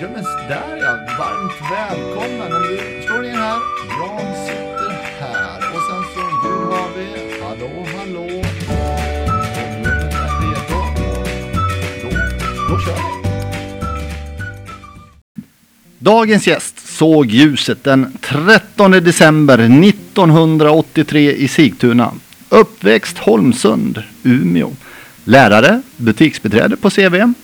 Ja, men där ja, varmt välkommen. Om du slår in här. Jan sitter här. Och sen så nu har vi hallå, hallå. Om rummet är redo. Då, då kör vi. Dagens gäst såg ljuset den 13 december 1983 i Sigtuna. Uppväxt Holmsund, Umeå. Lärare, butiksbiträde på CV.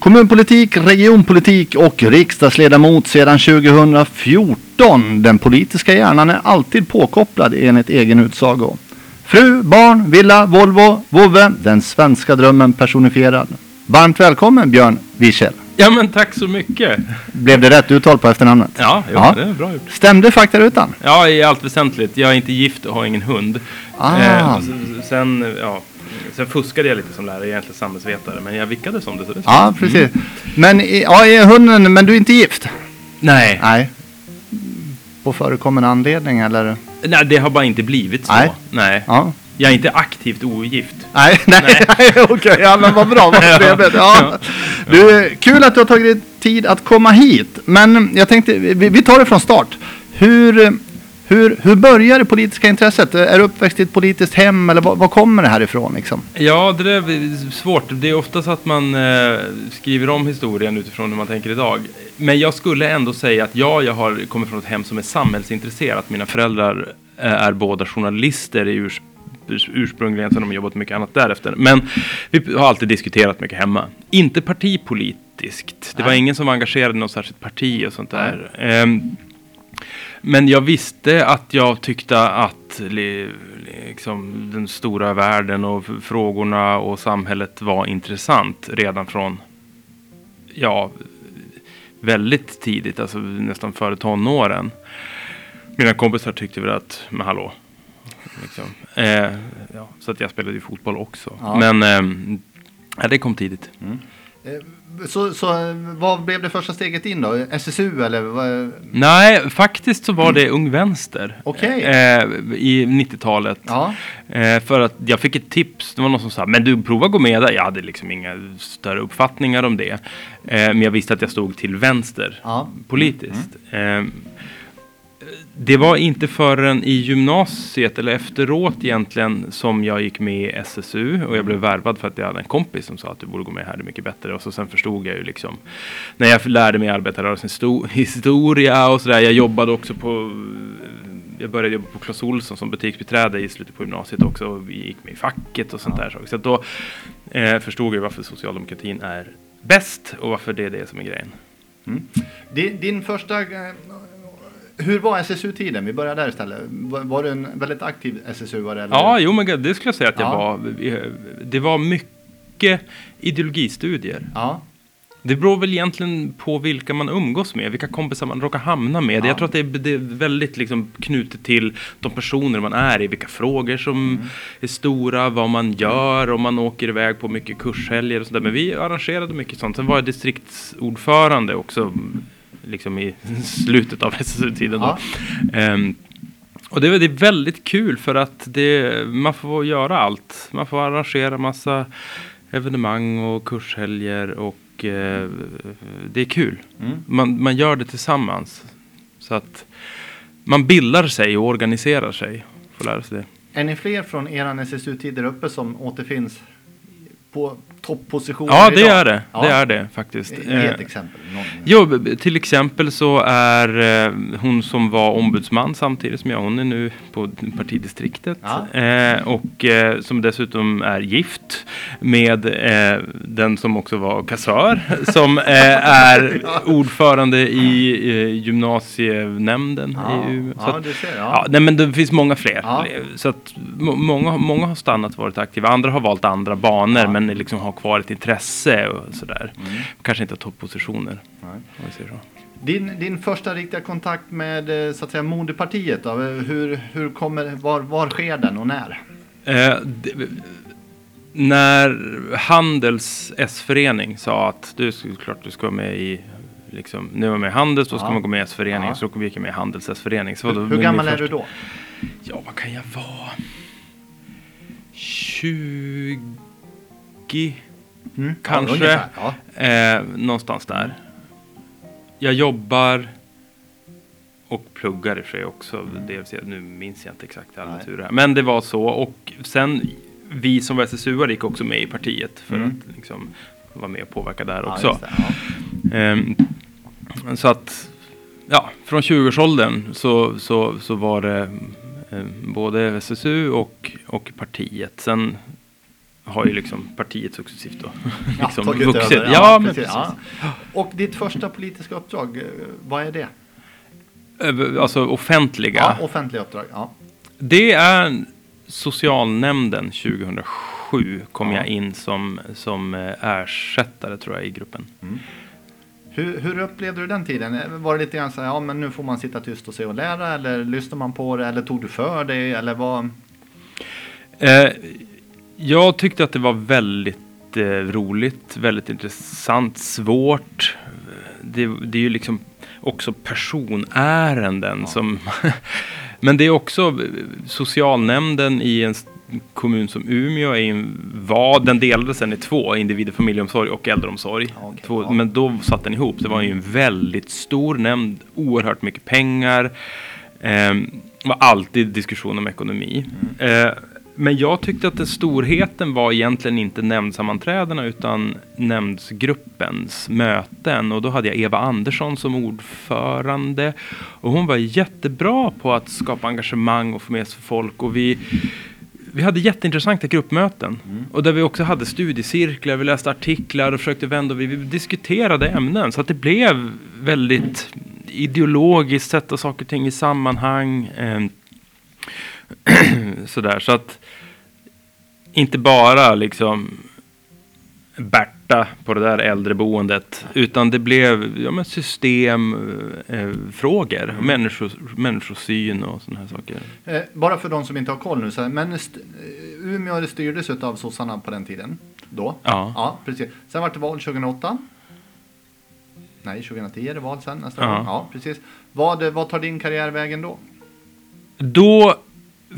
Kommunpolitik, regionpolitik och riksdagsledamot sedan 2014. Den politiska hjärnan är alltid påkopplad enligt egen utsago. Fru, barn, villa, Volvo, vovve. Den svenska drömmen personifierad. Varmt välkommen Björn Wiechel. Ja men tack så mycket. Blev det rätt uttal på efternamnet? Ja, jo, Ja. det är bra gjort. Stämde faktarutan? Ja, i allt väsentligt. Jag är inte gift och har ingen hund. Ah. Eh, sen, ja, sen fuskade jag lite som lärare, egentligen samhällsvetare, men jag vickade som det. Så det Ja, precis. Men i- ja, är hunden, men du är inte gift? Nej. Nej. På förekommande anledning eller? Nej, det har bara inte blivit så. Nej. Nej. Ja. Jag är inte aktivt ogift. Nej, nej, nej. okej. Ja, men vad bra, vad trevligt. Ja. Du, kul att du har tagit dig tid att komma hit. Men jag tänkte, vi, vi tar det från start. Hur, hur, hur börjar det politiska intresset? Är du uppväxt i ett politiskt hem eller var, kommer det här ifrån? Liksom? Ja, det är svårt. Det är ofta så att man eh, skriver om historien utifrån hur man tänker idag. Men jag skulle ändå säga att ja, jag har kommit från ett hem som är samhällsintresserat. Mina föräldrar eh, är båda journalister i urs urs- ursprungligen, sen har de jobbat mycket annat därefter. Men vi har alltid diskuterat mycket hemma. Inte partipolitiskt. Det var Nej. ingen som var engagerad i något särskilt parti och sånt där. Ehm, men jag visste att jag tyckte att li, liksom, den stora världen och frågorna och samhället var intressant redan från, ja, väldigt tidigt, alltså nästan före tonåren. Mina kompisar tyckte väl att, men hallå. Liksom. Eh, ja, så att jag spelade ju fotboll också. Ja. Men ja, det kom tidigt. Så, så vad blev det första steget in då? SSU eller? vad- Nej, faktiskt så var det Ung Vänster. Okej. Eh, I 90-talet. Ja. Eh, för att jag fick ett tips. Det var någon som sa, men du prova gå med där. Jag hade liksom inga större uppfattningar om det. Eh, men jag visste att jag stod till vänster Ja. politiskt. Eh, det var inte förrän i gymnasiet eller efteråt egentligen som jag gick med i SSU och jag blev värvad för att jag hade en kompis som sa att du borde gå med här, det är mycket bättre. Och så sen förstod jag ju liksom när jag lärde mig arbetarrörelsens histo- historia och sådär. Jag jobbade också på jag började jobba på Clas Ohlson som butiksbiträde i slutet på gymnasiet också. Och vi gick med i facket och sånt där. Så då eh, förstod jag varför socialdemokratin är bäst och varför det är det som är grejen. Din, din första... Hur var SSU-tiden? Vi börjar där istället. Var, du en väldigt aktiv SSU-are? Ja, jo men det skulle jag säga att jag Ja. var. Det var mycket ideologistudier. Ja. Det beror väl egentligen på vilka man umgås med, vilka kompisar man råkar hamna med. Ja. Jag tror att det är, det är väldigt liksom knutet till de personer man är i, vilka frågor som Mm. är stora, vad man gör, om man åker iväg på mycket kurshelger och sådär. Men vi arrangerade mycket sånt. Sen var jag distriktsordförande också, liksom i slutet av SSU-tiden. Ja. Ehm, och det är, det är väldigt kul för att det, man får göra allt. Man får arrangera massa evenemang och kurshelger och eh, det är kul. Mm. Man, man gör det tillsammans. Så att man bildar sig och organiserar sig. Får lära sig det. Är ni fler från eran SSU-tid där uppe som återfinns på toppositioner Ja, det idag? är det. Ja. Det är det faktiskt. Ge ett Eh, exempel. Någon. Jo, till exempel så är eh, hon som var ombudsman samtidigt som jag, hon är nu på partidistriktet. Ja. Eh, och som dessutom är gift med den som också var kassör. som är ordförande i gymnasienämnden Ja, i Umeå. Så ja, du ser. Ja, Ja. nej, men det finns många fler. Så att må- många, många har stannat och varit aktiva. Andra har valt andra banor men liksom har kvar ett intresse och sådär. Mm. Kanske inte toppositioner. Nej. Om vi säger så. Din, din första riktiga kontakt med eh, så att säga moderpartiet då? Hur, hur kommer, var, var sker den och när? Eh, det, när Handels S-förening sa att du klart du ska vara med i Liksom, nu är man med i Handels, då ska Ja. man gå med i S-föreningen. Ja. Så då gick jag med i Handels S-förening. Så då- Hur, hur gammal är du då? Ja, vad kan jag vara? 20 Mm. Kanske. Ja. Eh, någonstans där. jag jobbar och pluggar i och för sig också. Dels, nu minns jag inte exakt alla turer. Men det var så. Och sen vi som var SSU gick också med i partiet för Mm. att liksom vara med och påverka där Ja, också. det, ja. Ehm, så att, ja, från 20-årsåldern så, så, så var det eh, både SSU och, och partiet. Sen har ju liksom partiet successivt då Ja, liksom vuxit. över. Ja, men precis, ja. Och ditt första politiska uppdrag, eh, vad är det? Över- Alltså offentliga. Ja, offentliga uppdrag. Ja. Det är socialnämnden 2007 kom Ja. jag in som, som eh, ersättare tror jag i gruppen. Hur, hur upplevde du den tiden? Eh, Var det lite grann så här, ja men nu får man sitta tyst och se och lära eller lyssnade man på det eller tog du för dig eller vad? Eh, jag tyckte att det var väldigt eh, roligt, väldigt intressant, svårt. Det, det är ju liksom också personärenden Ja. som... Men det är också eh, socialnämnden i en kommun som Umeå är en, var, den delades sen i två, individ och familjeomsorg och äldreomsorg. Okej, två, ja. Men då satt den ihop. Det var ju en väldigt stor nämnd, oerhört mycket pengar. Eh, var alltid diskussion om ekonomi. Mm. Eh, men jag tyckte att den storheten var egentligen inte nämndsammanträdena utan nämndsgruppens möten. Och då hade jag Eva Andersson som ordförande. Och hon var jättebra på att skapa engagemang och få med sig folk. Och vi, vi hade jätteintressanta gruppmöten. Och där vi också hade studiecirklar, vi läste artiklar och försökte vända. och Vi, vi diskuterade ämnen. Så att det blev väldigt ideologiskt, sätta saker och ting i sammanhang. Eh, sådär, så att inte bara liksom Berta på det där äldreboendet, utan det blev ja, systemfrågor, eh, frågor, människos, människosyn och sådana här saker. Eh, bara för de som inte har koll nu, så här, men st- eh, Umeå styrdes av sossarna på den tiden. Då? Ja. Ja, precis. Sen var det val 2008. Nej, 2010 är det val sen nästa Ja. gång. Ja, precis. Vad, vad tar din karriär vägen då? Då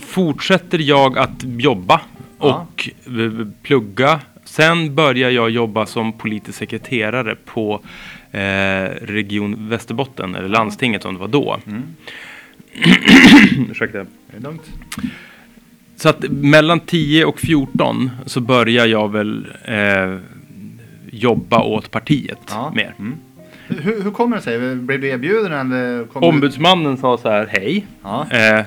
fortsätter jag att jobba Ja. och eh, plugga. Sen börjar jag jobba som politisk sekreterare på eh, Region Västerbotten, eller landstinget som det var då. Mm. Ursäkta. Det är lugnt. Så att mellan 10 och 14 så börjar jag väl eh, jobba åt partiet Ja. mer. Mm. Hur, hur kommer det sig? Blev du erbjuden eller? Kom du... Ombudsmannen sa så här, hej. Ja. Eh,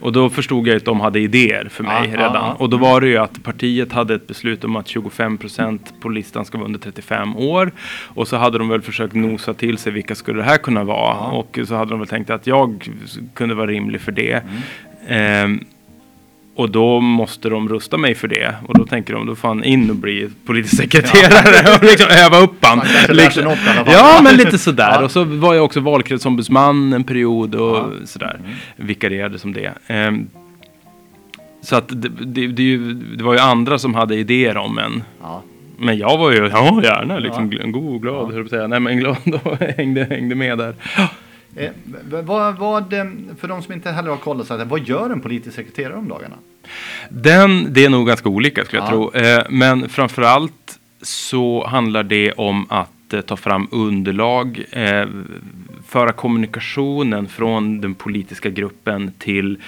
och då förstod jag att de hade idéer för mig Ja, redan. ja. Och då var det ju att partiet hade ett beslut om att 25% på listan ska vara under 35 år. Och så hade de väl försökt nosa till sig vilka skulle det här kunna vara. Och så hade de väl tänkt att jag kunde vara rimlig för det. Mm. Eh, och då måste de rusta mig för det. Och då tänker de, då får han in och bli politisk sekreterare och liksom öva upp han. Liksom. något. Ja, men lite sådär. Ja. Och så var jag också valkretsombudsman en period och Ja. sådär. Vikarierade som det. Ehm, så att det, det, det, det var ju andra som hade idéer om en. Ja. Men jag var ju, ja gärna, liksom Ja. god och glad, Ja. höll på att säga. Nej men glad och hängde, hängde med där. Eh, vad, vad, eh, för de som inte heller har koll, så här, vad gör en politisk sekreterare om dagarna? Den, det är nog ganska olika skulle jag Ja. tro. Eh, men framförallt så handlar det om att eh, ta fram underlag, eh, föra kommunikationen från den politiska gruppen till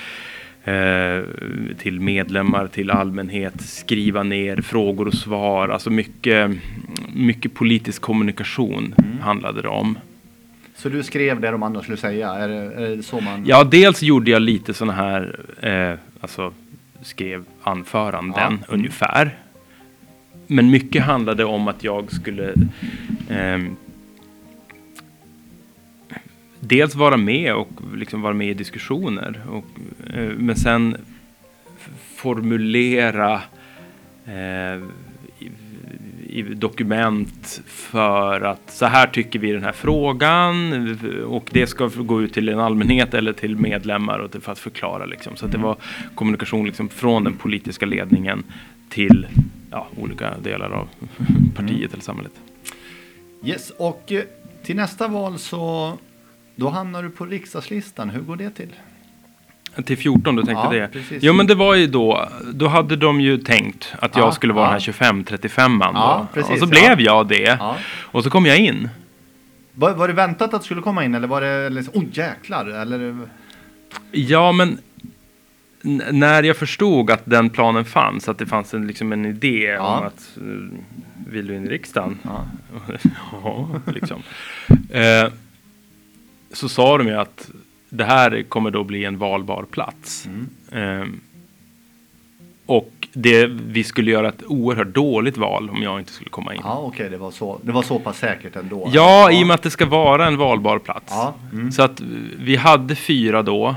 eh, till medlemmar, till allmänhet, skriva ner frågor och svar. Alltså mycket, mycket politisk kommunikation handlade det om. Så du skrev det de andra skulle säga? Är det, är det så man... Ja, dels gjorde jag lite sådana här, eh, alltså skrev anföranden Ja. ungefär. Men mycket handlade om att jag skulle ehm, dels vara med och liksom vara med i diskussioner. Och, eh, men sen formulera eh, i, dokument för att så här tycker vi i den här frågan och det ska gå ut till en allmänhet eller till medlemmar och för att förklara liksom. Så att det var kommunikation liksom från den politiska ledningen till ja, olika delar av partiet eller samhället. Yes, och eh, till nästa val så då hamnar du på riksdagslistan. Hur går det till? Till 14 du tänkte Ja, det? precis. Jo men det var ju då, då hade de ju tänkt att jag Ja, skulle vara ja. den här 25-35an Ja, precis, och så blev jag det. Ja. Och så kom jag in. Var, var det väntat att du skulle komma in eller var det liksom, oh jäklar? Eller, Ja, men när jag förstod att den planen fanns, att det fanns en, liksom en idé Ja. om att uh, vill du in i riksdagen? ja. ja, liksom. Eh, så sa de ju att det här kommer då bli en valbar plats. Mm. Eh, och det, vi skulle göra ett oerhört dåligt val om jag inte skulle komma in. Ja, okej, det, var så, det var så pass säkert ändå. Ja, i och med att det ska vara en valbar plats. Ja, mm. Så att vi hade fyra då.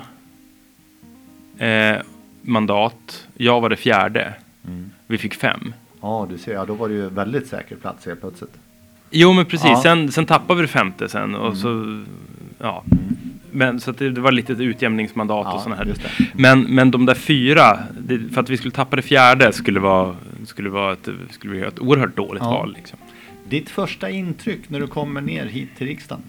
Eh, mandat. Jag var det fjärde. Mm. Vi fick fem. ja, du ser, ja, då var det ju väldigt säker plats helt plötsligt. Jo, men precis. Ja. Mm. Sen, sen tappade vi det femte sen. Och så, ja. Men så det, det var lite utjämningsmandat och Ja, sådana här. Men, men de där fyra, det, för att vi skulle tappa det fjärde skulle vara, skulle vara ett, skulle bli ett oerhört dåligt Ja. val. Liksom. Ditt första intryck när du kommer ner hit till riksdagen?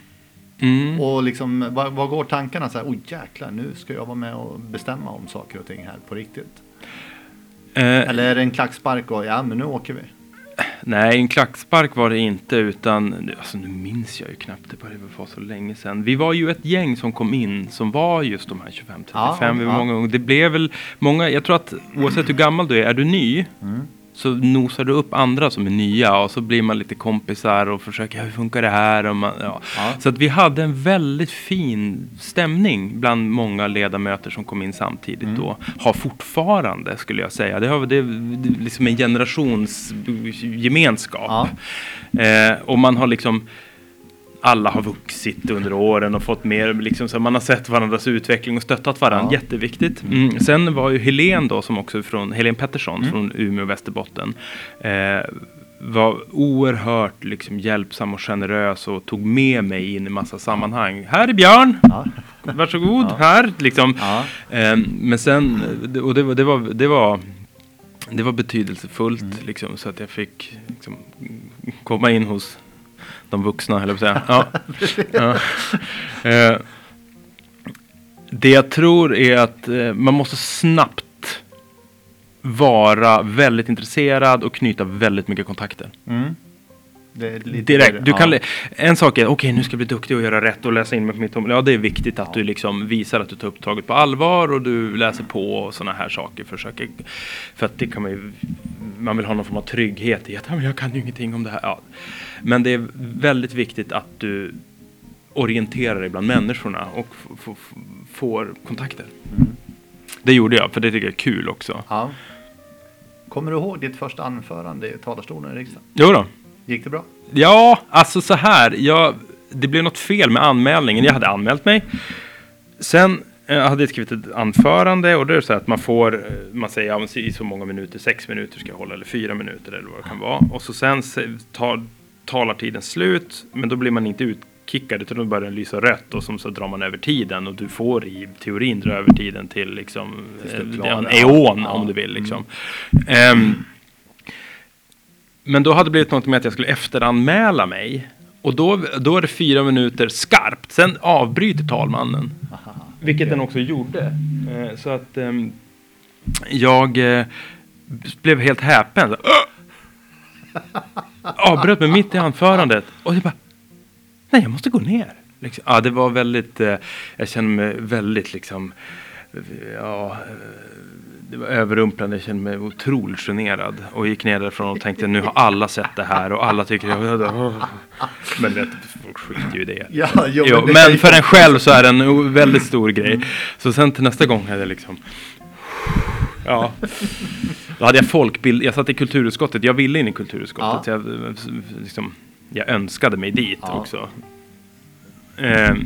Mm. Och liksom, vad, vad går tankarna så här, oj jäklar, nu ska jag vara med och bestämma om saker och ting här på riktigt. Eh, Eller är det en klackspark och ja, men nu åker vi. Nej, en klackspark var det inte utan, alltså nu minns jag ju knappt, det började vara så länge sedan. Vi var ju ett gäng som kom in som var just de här 25-35. Ja, vi var ja. många gånger. Det blev väl många, jag tror att oavsett hur gammal du är, är du ny Mm. Så nosar du upp andra som är nya och så blir man lite kompisar och försöker, hur funkar det här? Och man, ja. Ja. Så att vi hade en väldigt fin stämning bland många ledamöter som kom in samtidigt Mm. då. Har fortfarande skulle jag säga. Det har det, det är liksom en generationsgemenskap. Ja. Eh, och man har liksom alla har vuxit under åren och fått mer, liksom, så man har sett varandras utveckling och stöttat varandra. Ja. Jätteviktigt. Mm. Sen var ju Helen då, som också från, Helen Pettersson Mm. från Umeå och Västerbotten. Eh, var oerhört liksom, hjälpsam och generös och tog med mig in i massa sammanhang. Här är Björn! Ja. Varsågod, Ja. här! Liksom. Ja. Eh, men sen, och det var, det var, det var, det var betydelsefullt Mm. liksom, så att jag fick liksom, komma in hos de vuxna, höll jag på att säga. Ja. ja. Eh, det jag tror är att eh, man måste snabbt vara väldigt intresserad och knyta väldigt mycket kontakter. Mm. Det är lite Direkt. Du kan, en sak är, okej nu ska jag bli duktig och göra rätt och läsa in mig på mitt område. Ja, det är viktigt att Ja. du liksom visar att du tar uppdraget på allvar och du läser på och sådana här saker. Försöker, för att det kan man ju, man vill ha någon form av trygghet i att "Ja, men jag kan ju ingenting om det här. Ja. Men det är väldigt viktigt att du orienterar dig bland människorna och får kontakter. Mm. Det gjorde jag, för det tycker jag är kul också. Ja. Kommer du ihåg ditt första anförande i talarstolen i riksdagen? Jo då. Gick det bra? Ja, alltså så här. Jag, det blev något fel med anmälningen. Jag hade anmält mig. Sen eh, hade jag skrivit ett anförande och då är det så här att man får, eh, man säger ja, i så många minuter, sex minuter ska jag hålla eller fyra minuter eller vad det kan vara. Och så sen se- tar talartiden slut, men då blir man inte utkickad utan då börjar den lysa rött och som så drar man över tiden och du får i teorin dra över tiden till liksom eh, en eon Ja. om du vill liksom. Ehm, men då hade det blivit något med att jag skulle efteranmäla mig. Och då, då är det fyra minuter skarpt. Sen avbryter talmannen. Aha. Vilket Okej. den också gjorde. Eh, så att ehm, jag eh, blev helt häpen. Avbröt mig mitt i anförandet. Och jag bara, nej jag måste gå ner. Liksom. Ja, det var väldigt, eh, jag kände mig väldigt liksom, eh, ja, eh, det var överrumplande. Jag kände mig otroligt generad. Och gick ner därifrån och tänkte nu har alla sett det här och alla tycker jag... Men vet, folk skiter ju i det. Ja, jo, Jo, det men ju- för en själv så är det en väldigt stor grej. Så sen till nästa gång hade jag liksom... Ja. Då hade jag folkbild... Jag satt i kulturutskottet. Jag ville in i kulturutskottet. Ja. Jag, liksom, jag önskade mig dit Ja. också. Ehm,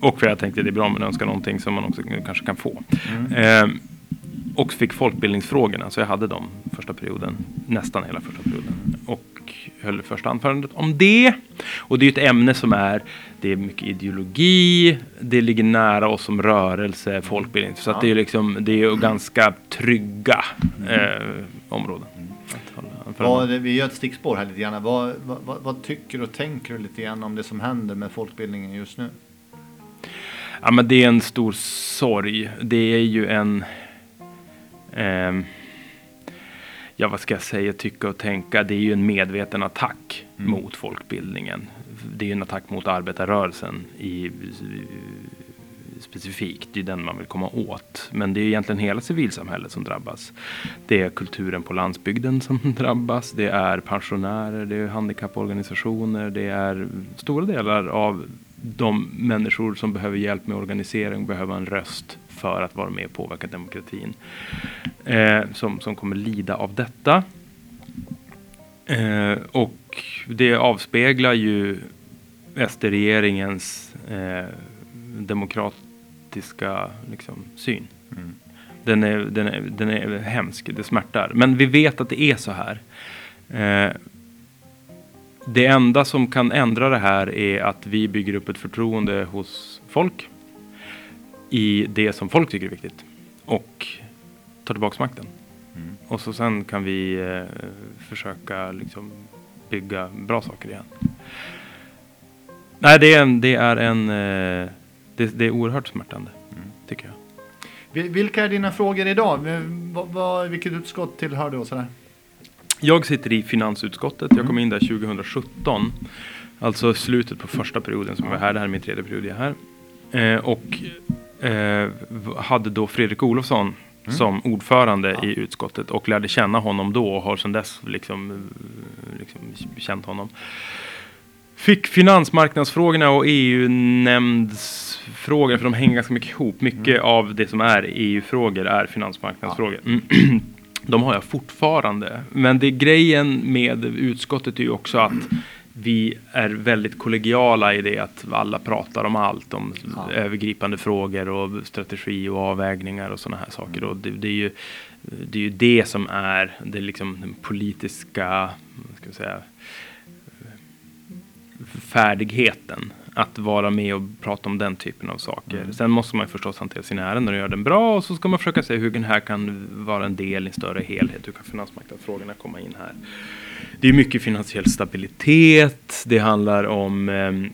och för jag tänkte det är bra om man önskar någonting som man också kanske kan få. Mm. Ehm, och fick folkbildningsfrågorna, så jag hade dem första perioden, nästan hela första perioden. Och höll första anförandet om det. Och det är ju ett ämne som är, det är mycket ideologi, det ligger nära oss som rörelse, folkbildning. Så Ja. det är liksom, det är ju ganska trygga eh, områden. Vad, vi gör ett stickspår här lite grann. Vad, vad, vad, tycker och tänker du lite grann om det som händer med folkbildningen just nu? Ja, men det är en stor sorg. Det är ju en... ehm, ja, vad ska jag säga, tycka och tänka. Det är ju en medveten attack Mm. mot folkbildningen det är ju en attack mot arbetarrörelsen i, specifikt. Det är den man vill komma åt. Men det är egentligen hela civilsamhället som drabbas. Det är kulturen på landsbygden som drabbas. Det är pensionärer, det är handikapporganisationer, det är stora delar av de människor som behöver hjälp med organisering, behöver en röst för att vara med och påverka demokratin. Eh, som, som kommer lida av detta. Eh, och det avspeglar ju SD-regeringens eh, demokratiska liksom, syn. Mm. Den, är, den, är, den är hemsk, det smärtar. Men vi vet att det är så här. Eh, det enda som kan ändra det här är att vi bygger upp ett förtroende hos folk i det som folk tycker är viktigt och tar tillbaka makten. Mm. Och så sen kan vi eh, försöka liksom bygga bra saker igen. Nej, det är en, det är en eh, det, det, är oerhört smärtande, mm. tycker jag. Vilka är dina frågor idag? Vad, vad, vilket utskott tillhör du och sådär? Jag sitter i finansutskottet. Jag kom in där 2017. Alltså slutet på första perioden som jag var här. Det här är min tredje period jag är här. Eh, och eh, hade då Fredrik Olofsson mm. som ordförande ja. i utskottet och lärde känna honom då och har sedan dess liksom, liksom känt honom. Fick finansmarknadsfrågorna och EU-nämndsfrågor, för de hänger ganska mycket ihop. Mycket mm. av det som är EU-frågor är finansmarknadsfrågor. Ja. De har jag fortfarande. Men det grejen med utskottet är ju också att vi är väldigt kollegiala i det att alla pratar om allt. Om ja. övergripande frågor och strategi och avvägningar och sådana här saker. Och det, det, är ju, det är ju det som är det liksom den politiska ska säga, färdigheten att vara med och prata om den typen av saker. Mm. Sen måste man förstås hantera sina ärenden och göra den bra och så ska man försöka se hur den här kan vara en del i en större helhet. Hur kan finansmarknadsfrågorna komma in här? Det är mycket finansiell stabilitet. Det handlar om ehm,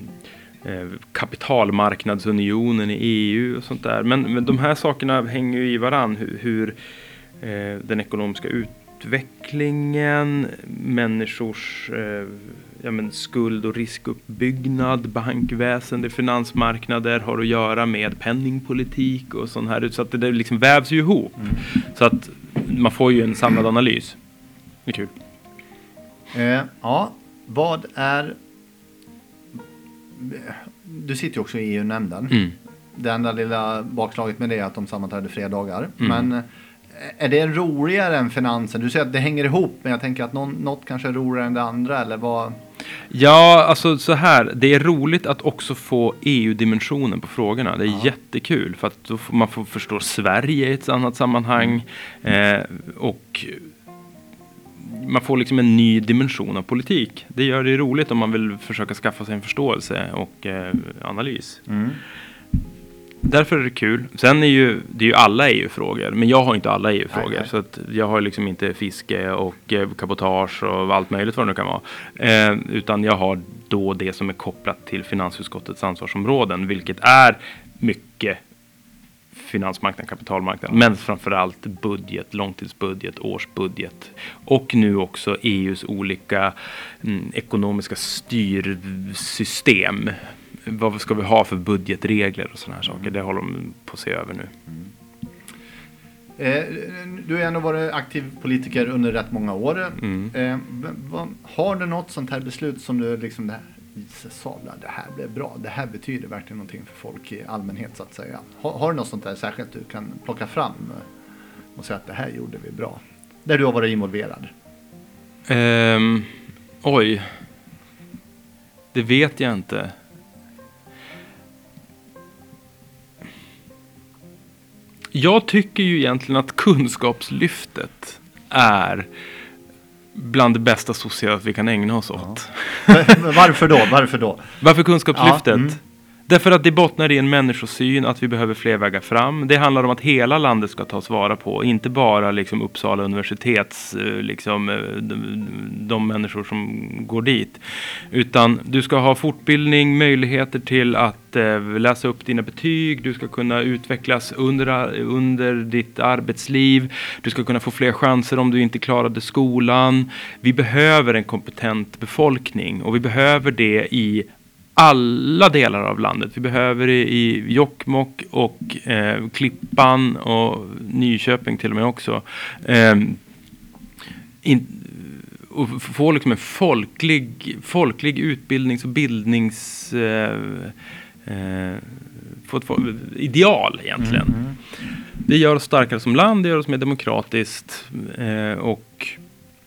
eh, kapitalmarknadsunionen i EU och sånt där. Men, men de här sakerna hänger ju i varann. Hur, hur eh, den ekonomiska utvecklingen, människors eh, ja, men skuld och riskuppbyggnad, bankväsende, finansmarknader har att göra med penningpolitik och sånt här. Så att det liksom vävs ju ihop. Mm. Så att man får ju en samlad analys. Det är kul. Eh, ja, vad är... Du sitter ju också i EU-nämnden. Mm. Det enda lilla bakslaget med det är att de sammanträder fredagar. Mm. Men är det roligare än finansen? Du säger att det hänger ihop, men jag tänker att någon, något kanske är roligare än det andra, eller vad? Ja, alltså så här. Det är roligt att också få EU-dimensionen på frågorna. Det är ja. jättekul, för att då får man får förstå Sverige i ett annat sammanhang. Eh, och man får liksom en ny dimension av politik. Det gör det roligt om man vill försöka skaffa sig en förståelse och eh, analys. Mm. Därför är det kul. Sen är ju, det är ju alla EU-frågor, men jag har inte alla EU-frågor. Så att jag har liksom inte fiske och eh, kabotage och allt möjligt vad det nu kan vara. Eh, utan jag har då det som är kopplat till finansutskottets ansvarsområden, vilket är mycket finansmarknaden, kapitalmarknaden, men framförallt budget, långtidsbudget, årsbudget och nu också EUs olika mm, ekonomiska styrsystem vad ska vi ha för budgetregler och sådana här saker. Det håller de på att se över nu. Mm. Eh, du har ändå varit aktiv politiker under rätt många år. Mm. Eh, har du något sånt här beslut som du liksom det sablar, det här blev bra, det här betyder verkligen någonting för folk i allmänhet så att säga. Har, har du något sånt där särskilt du kan plocka fram eh, och säga att det här gjorde vi bra? Där du har varit involverad. Um, oj. Det vet jag inte. Jag tycker ju egentligen att kunskapslyftet är bland det bästa sociala vi kan ägna oss åt. Ja. Varför då? Varför då? Varför kunskapslyftet? Ja, mm. Därför att det bottnar i en människosyn att vi behöver fler vägar fram. Det handlar om att hela landet ska tas vara på, inte bara liksom Uppsala universitets, eh, liksom, eh, de, de människor som går dit. Utan du ska ha fortbildning, möjligheter till att eh, läsa upp dina betyg, du ska kunna utvecklas under, eh, under ditt arbetsliv, du ska kunna få fler chanser om du inte klarade skolan. Vi behöver en kompetent befolkning och vi behöver det i alla delar av landet. Vi behöver det i Jokkmokk och eh, Klippan och Nyköping till och med också. Eh, in, och få liksom en folklig, folklig utbildnings och bildnings... Eh, eh, få ett ideal egentligen. Mm, mm. Det gör oss starkare som land, det gör oss mer demokratiskt eh, och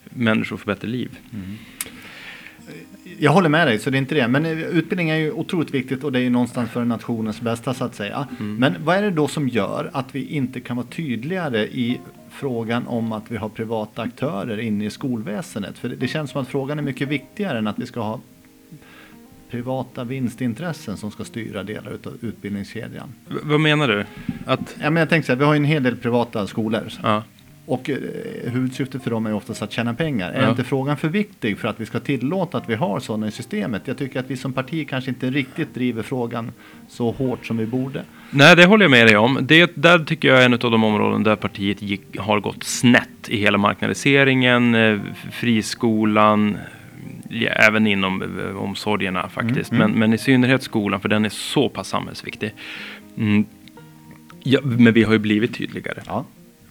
människor får bättre liv. Mm jag håller med dig, så det är inte det. Men eh, utbildning är ju otroligt viktigt och det är ju någonstans för nationens bästa så att säga. Mm. Men vad är det då som gör att vi inte kan vara tydligare i frågan om att vi har privata aktörer inne i skolväsendet? För det känns som att frågan är mycket viktigare än att vi ska ha privata vinstintressen som ska styra delar av utbildningskedjan. V vad menar du? Att... Ja, men jag tänkte så här, vi har ju en hel del privata skolor. Ja. Och eh, huvudsyftet för dem är oftast att tjäna pengar. Ja. Är inte frågan för viktig för att vi ska tillåta att vi har sådana i systemet? Jag tycker att vi som parti kanske inte riktigt driver frågan så hårt som vi borde. Nej, det håller jag med dig om. Det där tycker jag är en av de områden där partiet gick, har gått snett i hela marknadiseringen, eh, friskolan, ja, även inom eh, omsorgerna faktiskt. Mm, mm. Men, men i synnerhet skolan, för den är så pass samhällsviktig. Mm. Ja, men vi har ju blivit tydligare. Ja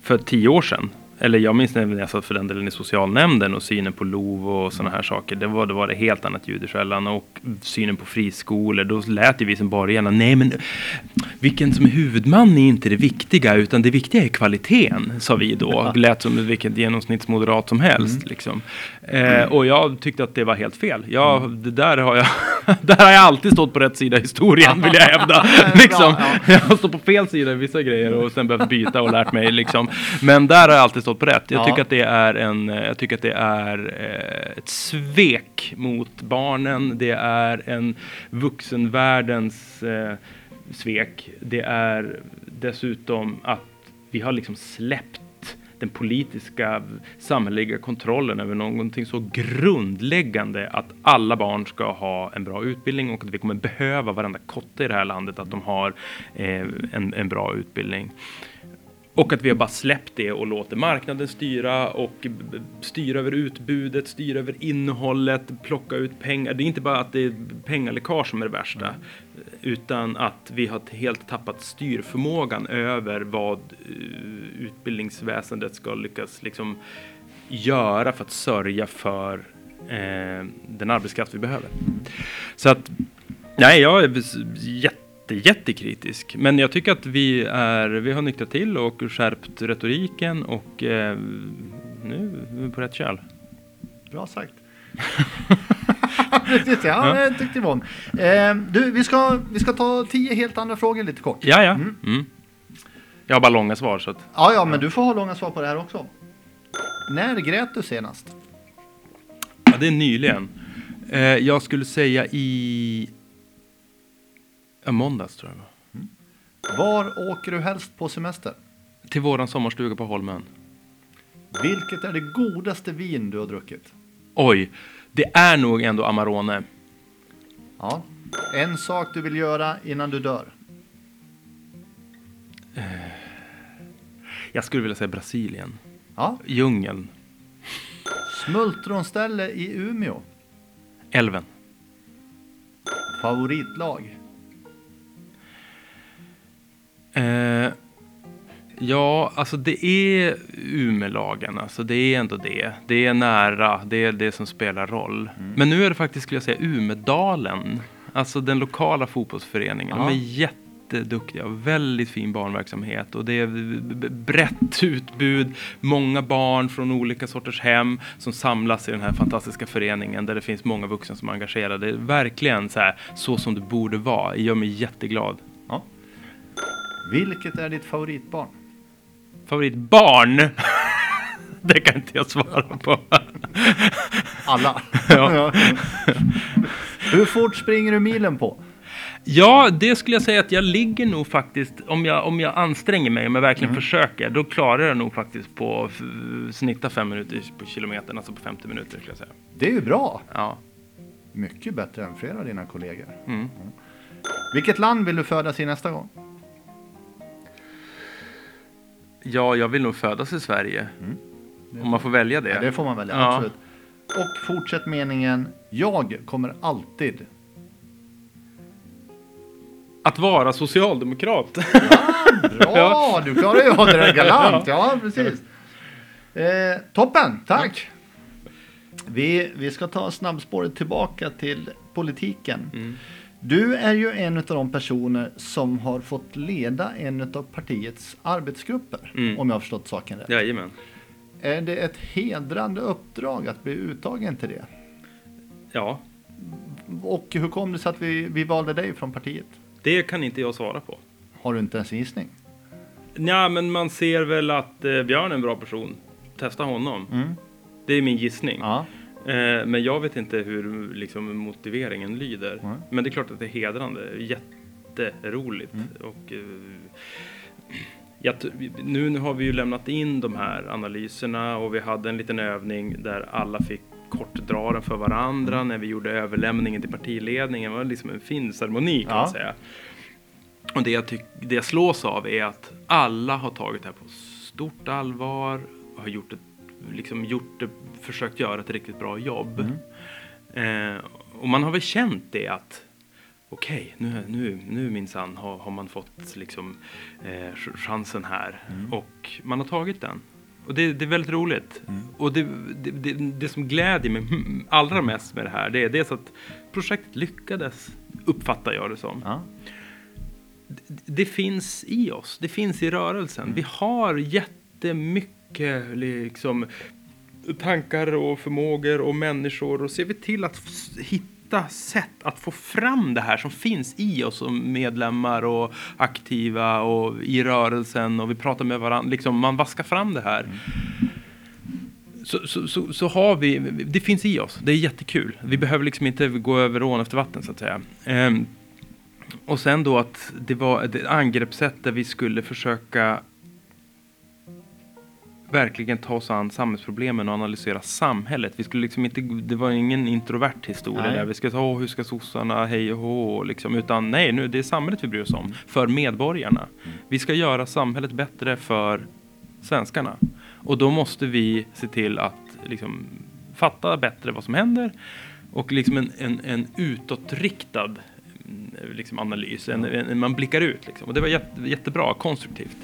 för tio år sedan eller jag minns när jag satt för den delen i socialnämnden och synen på LOV och sådana här saker. Det var, det var det helt annat ljud i skällan. Och synen på friskolor, då lät ju vi som borgarna, nej men vilken som är huvudman är inte det viktiga, utan det viktiga är kvaliteten, sa vi då. Ja. Lät som vilket genomsnittsmoderat som helst. Mm. Liksom. Eh, och jag tyckte att det var helt fel. Jag, det där har jag, där har jag alltid stått på rätt sida i historien, vill jag hävda. liksom. Jag har stått på fel sida i vissa grejer och sen behövt byta och lärt mig. Liksom. Men där har jag alltid stått på rätt. Jag ja. tycker att det är, en, eh, jag tycker att det är eh, ett svek mot barnen. Det är en vuxenvärldens eh, svek. Det är dessutom att vi har liksom släppt den politiska samhälleliga kontrollen över någonting så grundläggande att alla barn ska ha en bra utbildning och att vi kommer behöva varenda kotte i det här landet att de har eh, en, en bra utbildning. Och att vi har bara släppt det och låter marknaden styra och styra över utbudet, styra över innehållet, plocka ut pengar. Det är inte bara att det är pengaläckage som är det värsta, mm. utan att vi har helt tappat styrförmågan över vad uh, utbildningsväsendet ska lyckas liksom göra för att sörja för eh, den arbetskraft vi behöver. Så att, nej, jag är jätte jätte, jättekritisk. Men jag tycker att vi, är, vi har nyktrat till och skärpt retoriken och eh, nu är vi på rätt köl. Bra sagt. Precis, ja, ja. tyckte Yvonne. Eh, du, vi ska, vi ska ta tio helt andra frågor lite kort. Ja, ja. Mm. Mm. Jag har bara långa svar. Så att, ja, ja, men du får ha långa svar på det här också. När grät du senast? Ja, det är nyligen. Eh, jag skulle säga i Ja, måndags tror jag mm. Var åker du helst på semester? Till våran sommarstuga på Holmen. Vilket är det godaste vin du har druckit? Oj, det är nog ändå Amarone. Ja. En sak du vill göra innan du dör? Eh, jag skulle vilja säga Brasilien. Ja. Djungeln. Smultronställe i Umeå? Älven. Favoritlag? Eh, ja, alltså det är Umelagen, alltså det är ändå det. Det är nära, det är det som spelar roll. Mm. Men nu är det faktiskt, skulle jag säga, Umedalen. Alltså den lokala fotbollsföreningen. Ja. De är jätteduktiga och väldigt fin barnverksamhet. Och det är brett utbud, många barn från olika sorters hem som samlas i den här fantastiska föreningen där det finns många vuxna som är engagerade. Verkligen så här, så som det borde vara. Det gör mig jätteglad. Vilket är ditt favoritbarn? Favoritbarn? det kan inte jag svara på. Alla. Ja. Hur fort springer du milen på? Ja, det skulle jag säga att jag ligger nog faktiskt, om jag, om jag anstränger mig, om jag verkligen Mm. försöker, då klarar jag nog faktiskt på snitta fem minuter på kilometern, alltså på 50 minuter skulle jag säga. Det är ju bra. Ja. Mycket bättre än flera av dina kollegor. Mm. Vilket land vill du födas i nästa gång? Ja, jag vill nog födas i Sverige. Om man får välja det. Mm. Ja, det får man välja, Ja. absolut. Och fortsätt meningen. Jag kommer alltid. Att vara socialdemokrat. Bra, du klarar ju av det där galant. Ja, precis. Eh, toppen, tack. Vi, vi ska ta snabbspåret tillbaka till politiken. Mm. Du är ju en av de personer som har fått leda en av partiets arbetsgrupper. Mm. Om jag har förstått saken rätt. Jajamän. Är det ett hedrande uppdrag att bli uttagen till det? Ja, Och hur kom det sig att vi, vi valde dig från partiet? det kan inte jag svara på. Har du inte ens en gissning? Ja, men man ser väl att eh, Björn är en bra person. Testa honom. Mm. Det är min gissning. Ja. Eh, men jag vet inte hur liksom, motiveringen lyder. Nej. Men det är klart att det är hedrande. Jätteroligt. Mm. Och, eh, jag nu, nu har vi ju lämnat in de här analyserna och vi hade en liten övning där alla fick kortdra den för varandra Mm. när vi gjorde överlämningen till partiledningen. Det var liksom en fin ceremoni kan Ja. man säga. Och det jag, det jag slås av är att alla har tagit det här på stort allvar och har gjort ett, liksom gjort det, försökt göra ett riktigt bra jobb. Eh, och man har väl känt det att okej, nu, nu, nu minsann har, har man fått liksom, eh, ch- chansen här. Och man har tagit den. Och det, det är väldigt roligt. Och det, det, det, det som glädjer mig allra mest med det här, det är dels att projektet lyckades, uppfattar jag det som Ja. det finns i oss, det finns i rörelsen. Vi har jättemycket liksom, tankar och förmågor och människor och ser vi till att hitta sätt att få fram det här som finns i oss som medlemmar och aktiva och i rörelsen och vi pratar med varandra, liksom man vaskar fram det här. Så, så, så, så har vi, det finns i oss, det är jättekul. Vi behöver liksom inte gå över ån efter vatten så att säga. Ehm, och sen då att det var ett angreppssätt där vi skulle försöka verkligen ta oss an samhällsproblemen och analysera samhället. Vi skulle liksom inte, det var ingen introvert historia Nej. där vi ska ta, hur ska sossarna, hej och hå, liksom, utan nej, nu det är samhället vi bryr oss om, för medborgarna. Vi ska göra samhället bättre för svenskarna. Och då måste vi se till att liksom, fatta bättre vad som händer och liksom en, en, en utåtriktad mm, liksom analys. En, en, man blickar ut liksom. Och det var jätte, jättebra, konstruktivt.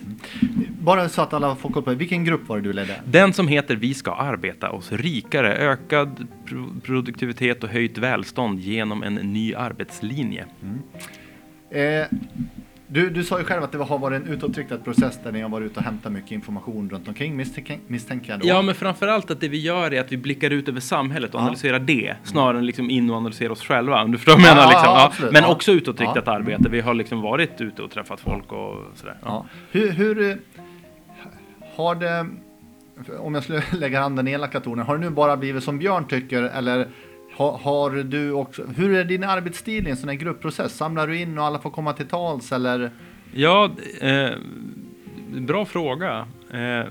Bara så att alla får koll på det. Vilken grupp var det du ledde? Den som heter Vi ska arbeta oss rikare, ökad pro- produktivitet och höjt välstånd genom en ny arbetslinje. Eh, du, du sa ju själv att det har varit en utåtriktad process där ni har varit ute och hämtat mycket information runt omkring misstänker, misstänker jag då. Ja, men framförallt att det vi gör är att vi blickar ut över samhället och Ja. analyserar det, snarare än liksom in och analysera oss själva. Om du förstår vad jag Ja, menar? Liksom. ja, Ja, men också utåtriktat arbete. Vi har liksom varit ute och träffat folk och sådär. Hur, hur eh, har det, om jag skulle lägga handen i elaka tonen, har det nu bara blivit som Björn tycker eller har, har du också, hur är din arbetsstil i en sån här gruppprocess? Samlar du in och alla får komma till tals eller? Ja, eh, bra fråga. Eh,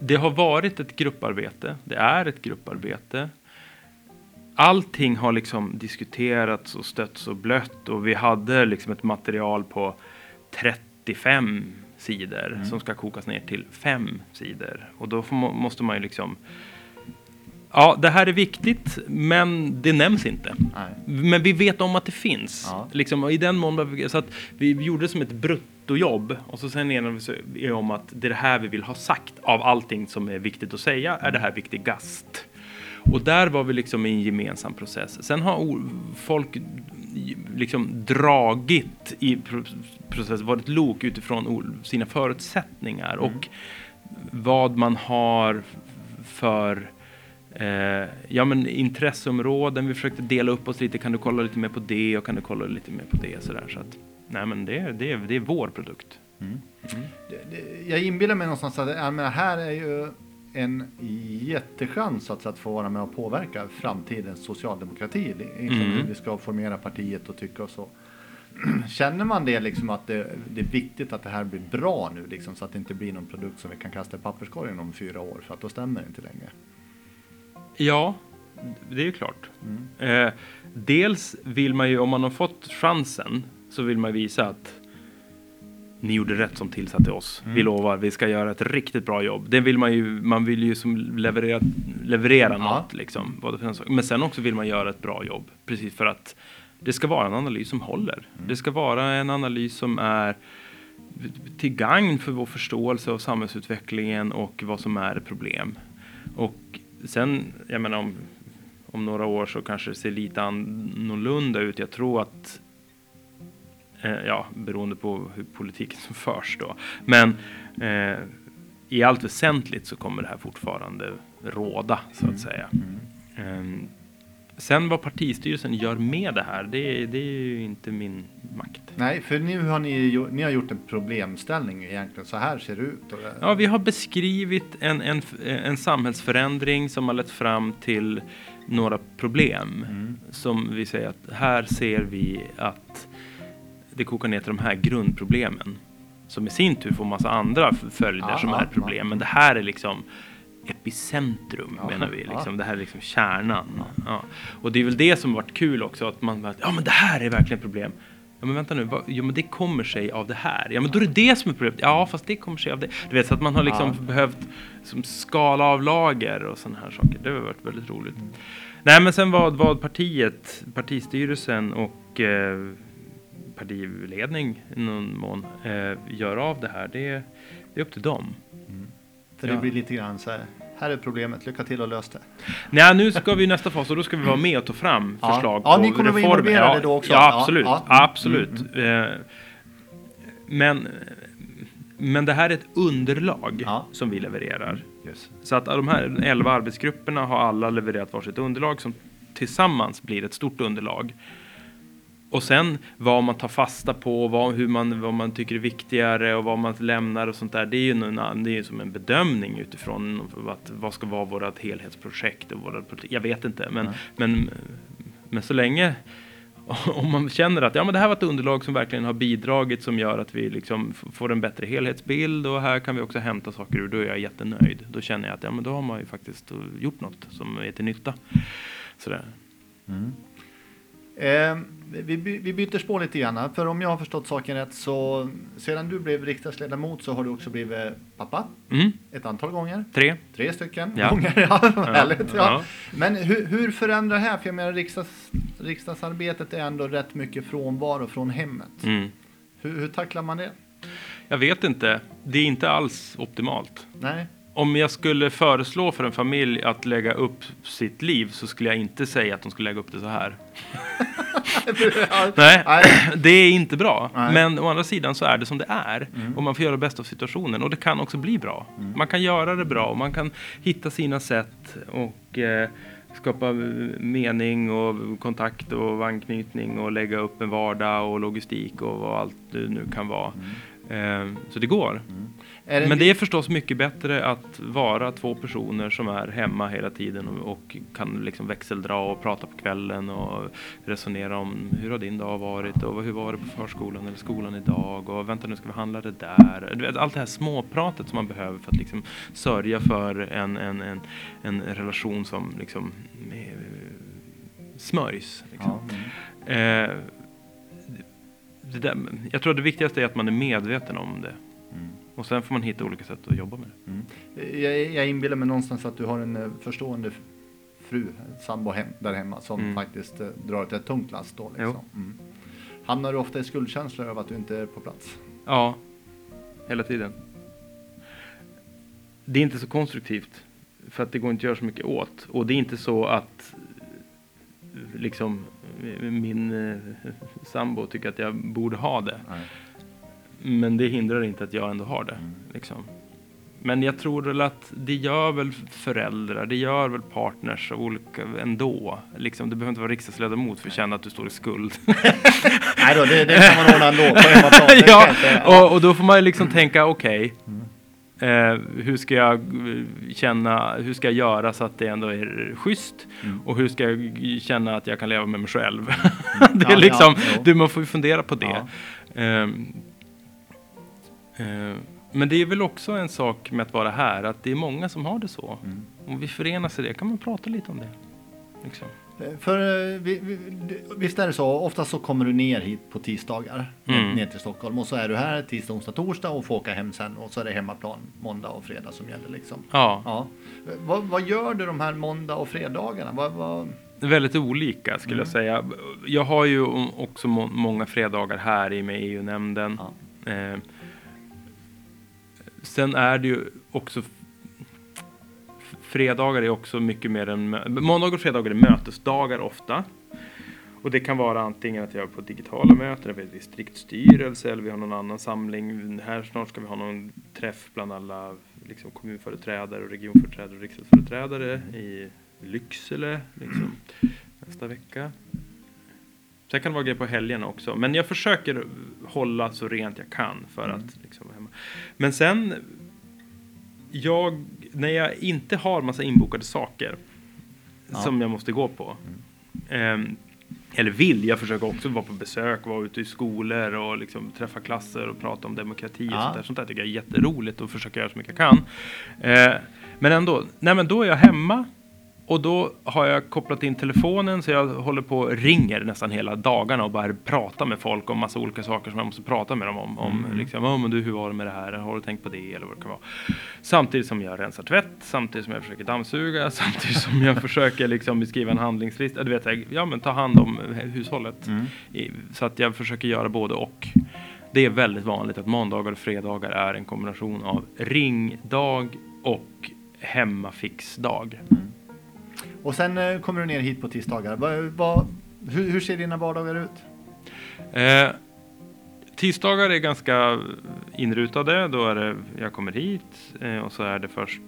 det har varit ett grupparbete. Det är ett grupparbete. Allting har liksom diskuterats och stötts och blött och vi hade liksom ett material på 35 sidor som ska kokas ner till fem sidor. Och då får, må- måste man ju liksom Ja, det här är viktigt, men det nämns inte. Nej. Men vi vet om att det finns. Ja. Liksom, i den mån, så att vi gjorde det som ett bruttojobb och så sen enades vi om att det är det här vi vill ha sagt av allting som är viktigt att säga är det här viktigast. Och där var vi liksom i en gemensam process. Sen har folk liksom dragit i pro- process, varit lok utifrån sina förutsättningar och vad man har för Eh, ja men intresseområden, vi försökte dela upp oss lite, kan du kolla lite mer på det och kan du kolla lite mer på det? Sådär. Så att, nej men det, är- det, är- det är vår produkt. Det- det- Jag inbillar mig någonstans att jag menar, här är ju en jättechans att, att få vara med och påverka framtidens socialdemokrati. Mm. hur vi ska formera partiet och tycka och så. Känner man det liksom att det, det är viktigt att det här blir bra nu liksom så att det inte blir någon produkt som vi kan kasta i papperskorgen om fyra år för att då stämmer det inte längre. Ja, det är ju klart. Eh, dels vill man ju, om man har fått chansen, så vill man visa att ni gjorde rätt som tillsatte oss. Vi lovar, vi ska göra ett riktigt bra jobb. Det vill man ju, man vill ju som leverera, leverera Ja. något liksom. Både för en sak. Men sen också vill man göra ett bra jobb. Precis för att det ska vara en analys som håller. Det ska vara en analys som är till gagn för vår förståelse av samhällsutvecklingen och vad som är problem. Och sen, jag menar om, om några år så kanske det ser lite annorlunda ut. Jag tror att, eh, ja, beroende på hur politiken som förs då. Men eh, i allt väsentligt så kommer det här fortfarande råda, så att säga. Ehm, sen vad partistyrelsen gör med det här, det, det är ju inte min makt. Nej, för nu har ni, ni har gjort en problemställning egentligen. Så här ser det ut. Och, Ja, vi har beskrivit en, en, en samhällsförändring som har lett fram till några problem. Som vi säger att här ser vi att det kokar ner till de här grundproblemen. Som i sin tur får massa andra följder Ja, som ja, är problem. Men det här är liksom epicentrum Ja, menar vi. ja. Liksom. Det här är liksom kärnan. Ja. Och det är väl det som varit kul också. Att man bara, ja men det här är verkligen problem. Ja men vänta nu, vad, jo men det kommer sig av det här. Ja men då är det det som är problemet. Ja fast det kommer sig av det. Du vet så att man har liksom Ja. behövt som skala av lager och sådana här saker. Det har varit väldigt roligt. Nej men sen vad, vad partiet, partistyrelsen och eh, partiledning i någon mån eh, gör av det här. Det, det är upp till dem. för det ja. blir lite grann så här. Här är problemet, lycka till och lös det. Nej, nu ska vi i nästa fas och då ska vi vara med och ta fram Ja. förslag Ja, på ni kommer vara reformer. involverade ja, då också. Ja, Ja, absolut. ja. absolut. Eh, Men, men det här är ett underlag Ja. som vi levererar. Yes. Så att de här 11 arbetsgrupperna har alla levererat varsitt underlag som tillsammans blir ett stort underlag. Och sen vad man tar fasta på, vad, hur man, vad man tycker är viktigare och vad man lämnar och sånt där. Det är ju en, det är ju som en bedömning utifrån att, vad ska vara vårt helhetsprojekt och våra. Jag vet inte, men, men, men så länge om man känner att ja, men det här var ett underlag som verkligen har bidragit som gör att vi liksom får en bättre helhetsbild och här kan vi också hämta saker ur, då är jag jättenöjd. Då känner jag att ja, men då har man ju faktiskt gjort något som är till nytta. Sådär. Eh, vi, vi byter spår lite grann. För om jag har förstått saken rätt så sedan du blev riksdagsledamot så har du också blivit pappa Mm, ett antal gånger. tre. Tre stycken Ja. gånger. Ja, härligt. Ja. ja. Men hur, hur förändrar det här? För jag menar riksdags, riksdagsarbetet är ändå rätt mycket frånvaro från hemmet. Mm. Hur, hur tacklar man det? Jag vet inte. Det är inte alls optimalt. Nej. Om jag skulle föreslå för en familj att lägga upp sitt liv så skulle jag inte säga att de skulle lägga upp det så här. Nej, det är inte bra. Nej. Men å andra sidan så är det som det är. Och man får göra det bästa av situationen. Och det kan också bli bra. Man kan göra det bra. och Man kan hitta sina sätt och eh, skapa eh, mening och kontakt och anknytning och lägga upp en vardag och logistik och vad allt det nu kan vara. Eh, så det går. Är Men det är förstås mycket bättre att vara två personer som är hemma hela tiden och, och kan liksom växeldra och prata på kvällen och resonera om hur har din dag varit och hur var det på förskolan eller skolan idag och vänta nu ska vi handla det där. Du vet, allt det här småpratet som man behöver för att liksom sörja för en, en, en, en relation som liksom eh, smörjs. Liksom. Ja, mm. Eh, där, jag tror att det viktigaste är att man är medveten om det. Mm. Och sen får man hitta olika sätt att jobba med det. Jag, jag inbillar mig någonstans att du har en eh, förstående fru, sambo hem, där hemma som Mm. faktiskt eh, drar ett rätt tungt last då. Liksom. Mm. Hamnar du ofta i skuldkänslor över att du inte är på plats? Ja, hela tiden. Det är inte så konstruktivt. För att det går inte att göra så mycket åt. Och det är inte så att eh, liksom min eh, sambo tycker att jag borde ha det. Nej. Men det hindrar inte att jag ändå har det. Mm. Liksom. Men jag tror väl att det gör väl föräldrar, det gör väl partners av olika ändå. Liksom, du behöver inte vara riksdagsledamot för att känna att du står i skuld. Nej då, det, det kan man ordna ändå på hemmaplan. Det ja, och, och då får man ju liksom tänka, okej. Eh, hur ska jag eh, känna, hur ska jag göra så att det ändå är schysst? Mm. Och hur ska jag känna att jag kan leva med mig själv? det Ja, är liksom, ja, du man får ju fundera på det. Ja. Ehm, eh, men det är väl också en sak med att vara här, att det är många som har det så. Mm. Om vi förenas i det, kan man prata lite om det. Liksom. För eh, vi, vi, visst är det så, ofta så kommer du ner hit på tisdagar, Mm. ner till Stockholm och så är du här tisdag, onsdag, torsdag och får åka hem sen och så är det hemmaplan måndag och fredag som gäller liksom. Ja, Ja. Vad, vad gör du de här måndag och fredagarna? Vad, vad... väldigt olika skulle Mm. jag säga. Jag har ju också må många fredagar här i med EU-nämnden. Ja. Eh, sen är det ju också Fredagar är också mycket mer än... Måndagar och fredagar är mötesdagar ofta. Och det kan vara antingen att jag är på digitala möten, vi har distriktsstyrelse eller vi har någon annan samling. Här snart ska vi ha någon träff bland alla liksom, kommunföreträdare och regionföreträdare och riksdagsföreträdare i Lycksele liksom, nästa vecka. Sen kan det vara grejer på helgerna också. Men jag försöker hålla så rent jag kan för Mm. att liksom vara hemma. Men sen, jag, när jag inte har massa inbokade saker Ja. som jag måste gå på. ehm, eller vill, jag försöker också vara på besök, vara ute i skolor och liksom träffa klasser och prata om demokrati och Ja. sånt där. Sånt där tycker jag är jätteroligt och försöka göra så mycket jag kan. Eh, men ändå, nej men då är jag hemma och då har jag kopplat in telefonen så jag håller på och ringer nästan hela dagarna och bara pratar med folk om massa olika saker som jag måste prata med dem om. om Mm. liksom, oh, men du, hur var det med det här? Har du tänkt på det? Eller vad det kan vara. Samtidigt som jag rensar tvätt, samtidigt som jag försöker dammsuga, samtidigt som jag försöker liksom beskriva en handlingslista. Du vet, ja men ta hand om hushållet. Mm. Så att jag försöker göra både och. Det är väldigt vanligt att måndagar och fredagar är en kombination av ringdag och hemmafixdag. Och sen eh, kommer du ner hit på tisdagar. Va, va, hur, hur ser dina vardagar ut? Eh, tisdagar är ganska inrutade. Då är det, jag kommer hit eh, och så är det först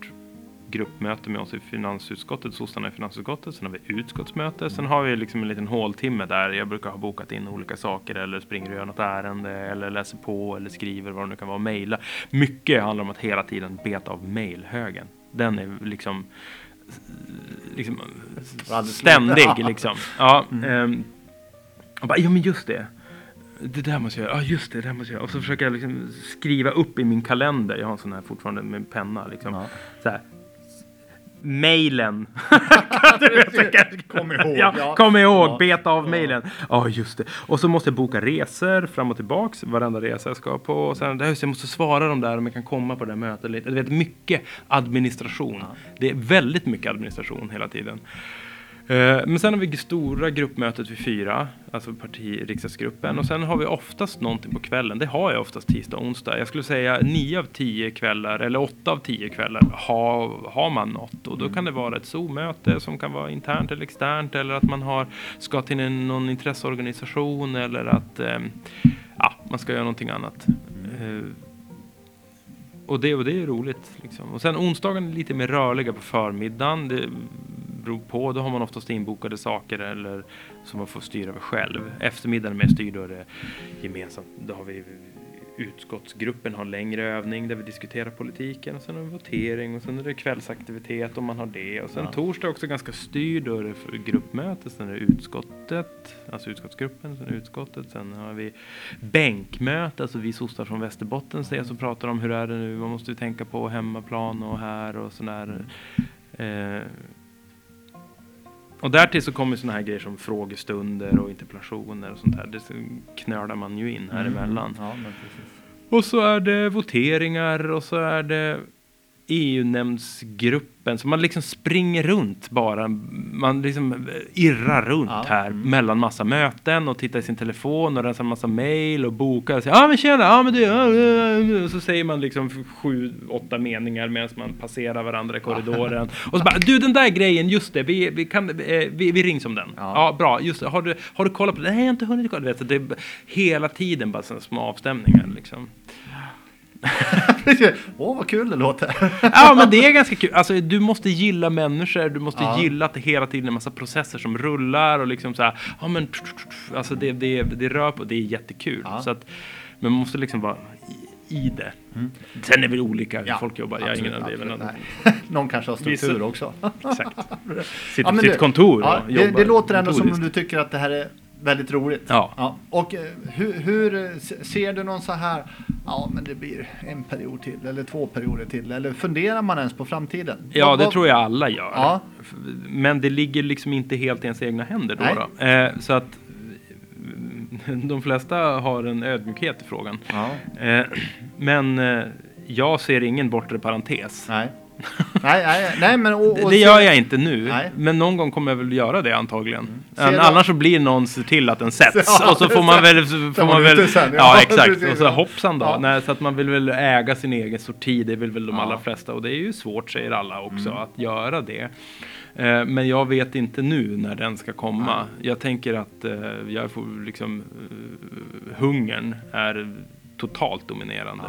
gruppmöte med oss i finansutskottet, sossarna i finansutskottet. Sen har vi utskottsmöte. Sen har vi liksom en liten håltimme där jag brukar ha bokat in olika saker eller springer och gör något ärende eller läser på eller skriver vad det nu kan vara. Mejla. Mycket handlar om att hela tiden beta av mejlhögen. Den är liksom liksom ständig liksom. Ja, ehm, och bara, ja men just det. Det där måste jag göra. Ja just det, det där måste jag göra. Och så försöker jag liksom skriva upp i min kalender. Jag har en sån här fortfarande med penna liksom. Ja. Så här. Mailen. Kom ihåg. Ja, ja. kom ihåg, Ja. beta av Ja. mailen. Ja, just det. Och så måste jag boka resor fram och tillbaks, varenda resa jag ska på. Och sen, just, jag måste svara dem där om jag kan komma på det där mötet. Du vet, mycket administration. Det är väldigt mycket administration hela tiden. Eh, men sen har vi stora gruppmötet vid fyra, alltså parti riksdagsgruppen. Och sen har vi oftast någonting på kvällen. Det har jag oftast tisdag och onsdag. Jag skulle säga nio av tio kvällar, eller åtta av tio kvällar, har, har man något. Och då kan det vara ett Zoom-möte som kan vara internt eller externt. Eller att man har, ska till en, någon intresseorganisation. Eller att eh, ja, man ska göra någonting annat. Eh, och det, och det är roligt. Liksom. Och sen onsdagen är lite mer rörliga på förmiddagen. Det beror på. Då har man oftast inbokade saker eller som man får styra över själv. Eftermiddagen mer styrd. Då är det gemensamt. Då har vi utskottsgruppen har längre övning där vi diskuterar politiken. Och sen har vi votering och sen är det kvällsaktivitet om man har det. Och sen Ja. torsdag också ganska styrd. Då är det gruppmöte. Sen är det utskottet. Alltså utskottsgruppen. Sen utskottet. Sen har vi bänkmöte. Alltså vi sossar från Västerbotten ses och pratar om hur är det nu. Vad måste vi tänka på hemmaplan och här och sådär. Eh, och därtill så kommer sådana här grejer som frågestunder och interpellationer och sånt där. Det knölar man ju in här emellan. Ja, men precis. Och så är det voteringar och så är det EU-nämndsgruppen. Så man liksom springer runt bara. Man liksom irrar runt Ja. här Mm. mellan massa möten och tittar i sin telefon och rensar massa mail och bokar. Ja ah, men tjena, ja men du, ja, ja, ja." Och så säger man liksom sju, åtta meningar medan man passerar varandra i korridoren. Och så bara, du den där grejen, just det, vi, vi, kan, eh, vi, vi rings om den. Ja. Ja, bra, just det. Har du, har du kollat på det? Nej, jag har inte hunnit kolla. Du vet, så det är hela tiden bara sådana små avstämningar liksom. Åh, vad kul det låter. Ja, men det är ganska kul. Alltså, du måste gilla människor. Du måste Ja. gilla att det hela tiden är en massa processer som rullar och liksom så här. Ja, men alltså det, det, det rör på. Det är jättekul. Ja. Så att, men man måste liksom vara i det. Mm. Sen är det olika hur Ja, folk jobbar. Jag har ingen absolut, aning. absolut. Någon kanske har struktur Vissa- också. Exakt. Sitter Ja, på sitt kontor Ja, och det, jobbar det låter ändå som om du tycker att det här är väldigt roligt. Ja. Och eh, hur, hur eh, se- ser du någon så här, ja men det blir en period till eller två perioder till eller funderar man ens på framtiden? Ja, Vad- det vad- tror jag alla gör. Ja. Men det ligger liksom inte helt i ens egna händer då. Då. Eh, så att de flesta har en ödmjukhet i frågan. Ja. Eh, men eh, jag ser ingen bortre parentes. Nej. nej, nej, nej, men och, Det, och det gör jag inte nu, Nej. men någon gång kommer jag väl göra det antagligen. Du- Annars så blir någon se till att den sätts Ja, och så får man väl... Får man väl sen, ja. ja, exakt. Och så hoppsan då. Ja. Nej, så att man vill väl äga sin egen sorti. Det vill väl de Ja. allra flesta. Och det är ju svårt, säger alla också, Mm. att göra det. Eh, Men jag vet inte nu när den ska komma. Jag tänker att eh, jag får liksom... eh, Hungern är totalt dominerande.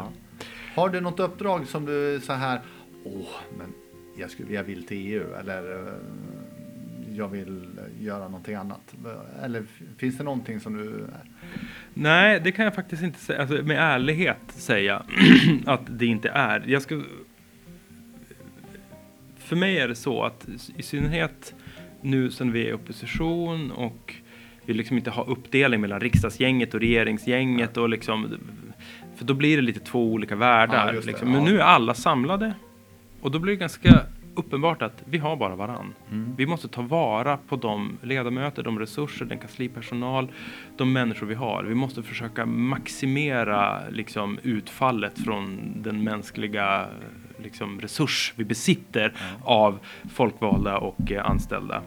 Har du något uppdrag som du så här, åh, men jag skulle jag vill till EU eller eh, jag vill göra någonting annat? Eller finns det någonting som du... Nej, det kan jag faktiskt inte säga. Alltså, med ärlighet säga att det inte är. Jag ska... För mig är det så att i synnerhet nu sen vi är i opposition och vi liksom inte har uppdelning mellan riksdagsgänget och regeringsgänget och liksom för då blir det lite två olika Ja, världar. det, liksom. ja. Men nu är alla samlade och då blir det ganska uppenbart att vi har bara varann. Mm. Vi måste ta vara på de ledamöter, de resurser, den kanslipersonal, de människor vi har. Vi måste försöka maximera liksom, utfallet från den mänskliga liksom, resurs vi besitter av folkvalda och eh, anställda.